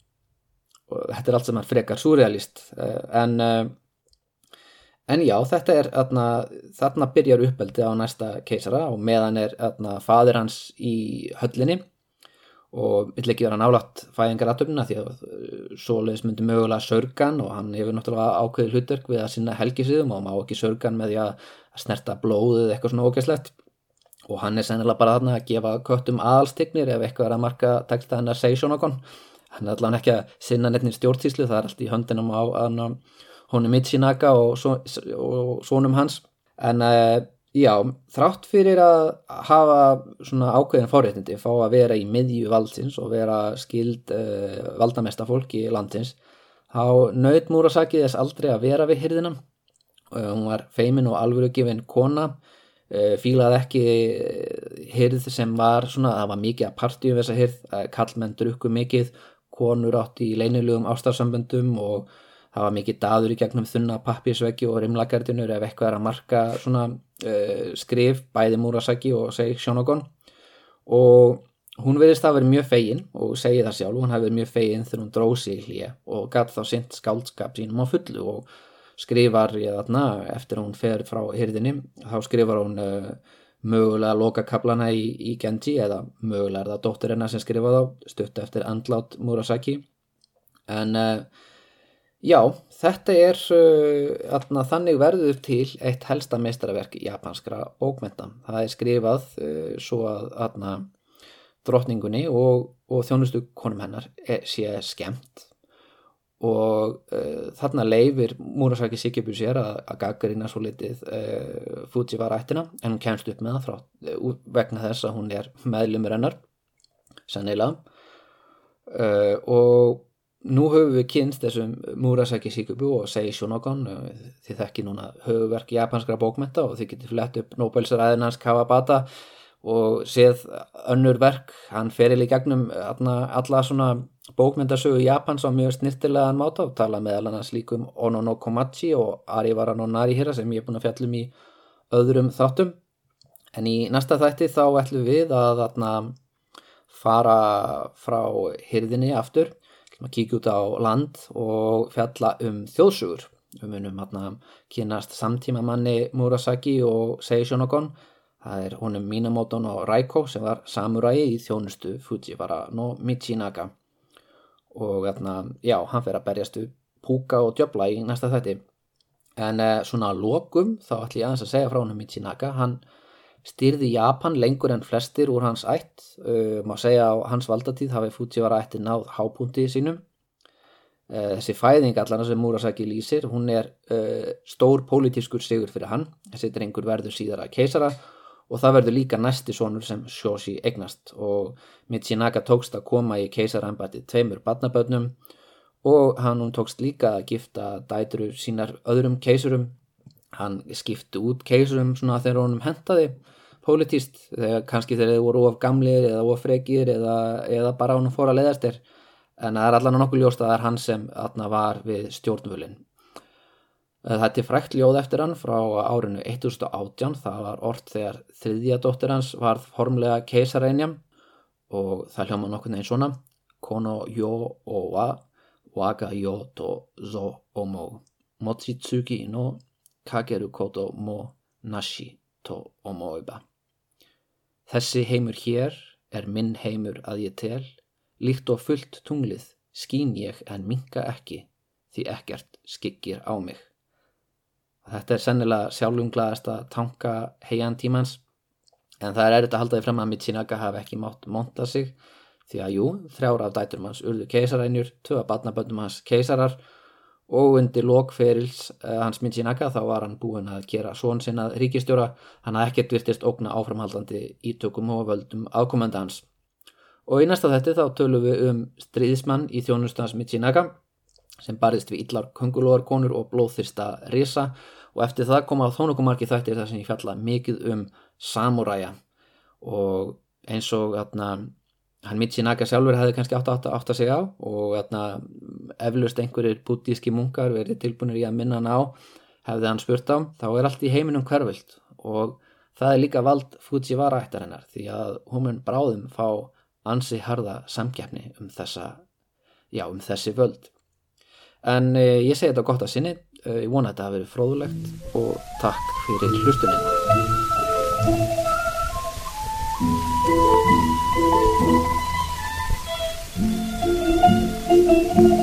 Þetta er allt sem er frekar surrealist uh, en... Uh, En já, þetta er, þarna, þarna byrjar uppeldi á næsta keisara og meðan er þarna, fadir hans í höllinni og vill ekki vera nálátt fæðingaratöfnina því að uh, svoleiðis myndi mögulega sörgan og hann hefur náttúrulega ákveðið hlutverk við að sinna helgisiðum og má ekki sörgan með því að snerta blóðið eitthvað svona ógæslegt og hann er sennilega bara þarna að gefa köttum aðalstignir ef eitthvað er að marka texta hennar seisjónakon hann er allavega ekki að sinna nefnir stjórntíslu það er allt í höndinum á hann honum Michinaka og, svo, og svonum hans en uh, Já, þrátt fyrir að hafa svona ákveðin fórréttindi, fá að vera í miðju valdsins og vera skild uh, valdamesta fólki í landins, þá naut Murasaki þess aldrei að vera við hyrðina. Uh, hún var feimin og alvörugifin kona, fílaði ekki hyrð sem var svona, það var mikið að partíu við þessa hyrð, kallmenn drukku mikið, konur átti í leinilugum ástarsamböndum og það var mikið daður í gegnum þunna pappisveggi og rimlagardinur ef eitthvað er að marka svona uh, skrif bæði Murasaki og segi Shonogon og hún verðist að vera mjög fegin og segi það sjálf, hún verið mjög fegin þegar hún drósi í hlýja og gæti þá sint skáldskap sínum á fullu og skrifar ég þarna eftir hún fer frá hyrðinni, þá skrifar hún uh, mögulega loka kaplana í, í Genji eða mögulega er það dóttir hennar sem skrifa þá stutt eftir andlát Murasaki. En uh, Já, þetta er uh, þannig verður til eitt helsta meistaraverk japanskra bókmenta. Það er skrifað uh, svo að atna, drotningunni og, og þjónustu konum hennar er, sé skemmt og uh, þarna leifir Murasaki Shikibu sér að, að gaggarina svo litið uh, Fujiwara ættina en hún kemst upp með það frá vegna þess að hún er meðlumur hennar sannilega og Nú höfum við kynst þessum Murasaki Shikubu og Sei Shonogon þið þekki núna höfuverk japanskra bókmenta og þið getur flett upp Nobelsræðinans Kawabata og séð önnur verk, hann ferir í gegnum alla svona bókmyndasögu Japans á mjög snirtilegan máta og tala meðal annars líkum Ono no Komachi og Arivara no Narihira sem ég er búin að fjallum í öðrum þáttum. En í næsta þætti þá ætlum við að atna, fara frá hyrðinni aftur að kíkja út á land og fjalla um þjóðsugur við munum hérna kynast samtíma manni Murasaki og Sei Shonogon það er honum Minamoto no Raiko sem var samurai í þjónustu Fujiwara no Michinaga og hérna, já, hann fyrir að berjast upp púka og djöbla í næsta þætti. En eh, svona lokum þá ætlum ég aðeins að segja frá honum Michinaga hann styrði Japan lengur en flestir úr hans ætt uh, má segja á hans valdatíð hafi Fujiwara ætti náð hápunti sínum. Uh, þessi fæðing allan sem Murasaki lýsir hún er uh, stór pólitískur sigur fyrir hann. Þessi drengur verður síðara keisara og það verður líka næsti sonur sem Shoshi eignast. Og Michinaka tókst að koma í keisarambæti tveimur badnaböðnum og hann hún tókst líka að gifta dæturu sínar öðrum keisurum hann skipti út keisurum svona þegar honum hentaði pólitíst, þegar kannski þeir eru voru of gamlir eða of frekir eða, eða bara hann fór að leiðast þér. En það er allan nokkuð ljóst að það er hann sem atna, var við stjórnvölin þetta er frækt ljóð eftir hann frá árinu 1018 það var orð þegar þriðja dóttir hans var formlega keisareinjam og það hljóma nokkur neginn svona. Kono yo o wa waga yo to zo omo. Mochitsuki no kageru koto mo nashi to omoiba Þessi heimur hér er minn heimur að ég tel, líkt og fullt tunglið skín ég en minka ekki því ekkert skikkir á mig. Þetta er sennilega sjálfumglaðasta tanka heian tímans en það er erriðt að halda því frem að Michinaka hafi ekki mátt monta sig því að jú, þrjára af dæturum hans urðu keisarænjur, tvö að batnaböndum hans keisarar og undir lokferils uh, hans Minchinaka þá var hann búinn að gera svon sinna ríkistjóra hann hafði ekkert virtist ógna áframhaldandi ítökum og völdum ákomenda hans. Og í næsta þetti þá tölum við um stríðismann í þjónustans Minchinaka sem barðist við illar kongulóarkonur og blóðþyrsta risa. Og eftir það koma á þónukumarki þættir þar sem ég fjalla mikið um samuræja og eins og atna, hann Michinaka sjálfur hefði kannski átt að átta sig á og atna, eflust einhverjir bútíski munkar verið tilbúinir í að minna hann á hefði hann spurt á, þá er allt í heiminum hverfilt og það er líka vald Fujiwara ættar hennar því að hún bráðum fá ansi harða samgefni um þessa já, um þessi völd. En eh, ég segi þetta gott að sinni. Eh, ég vona að þetta hafi verið fróðulegt og takk fyrir hlustuninu thank you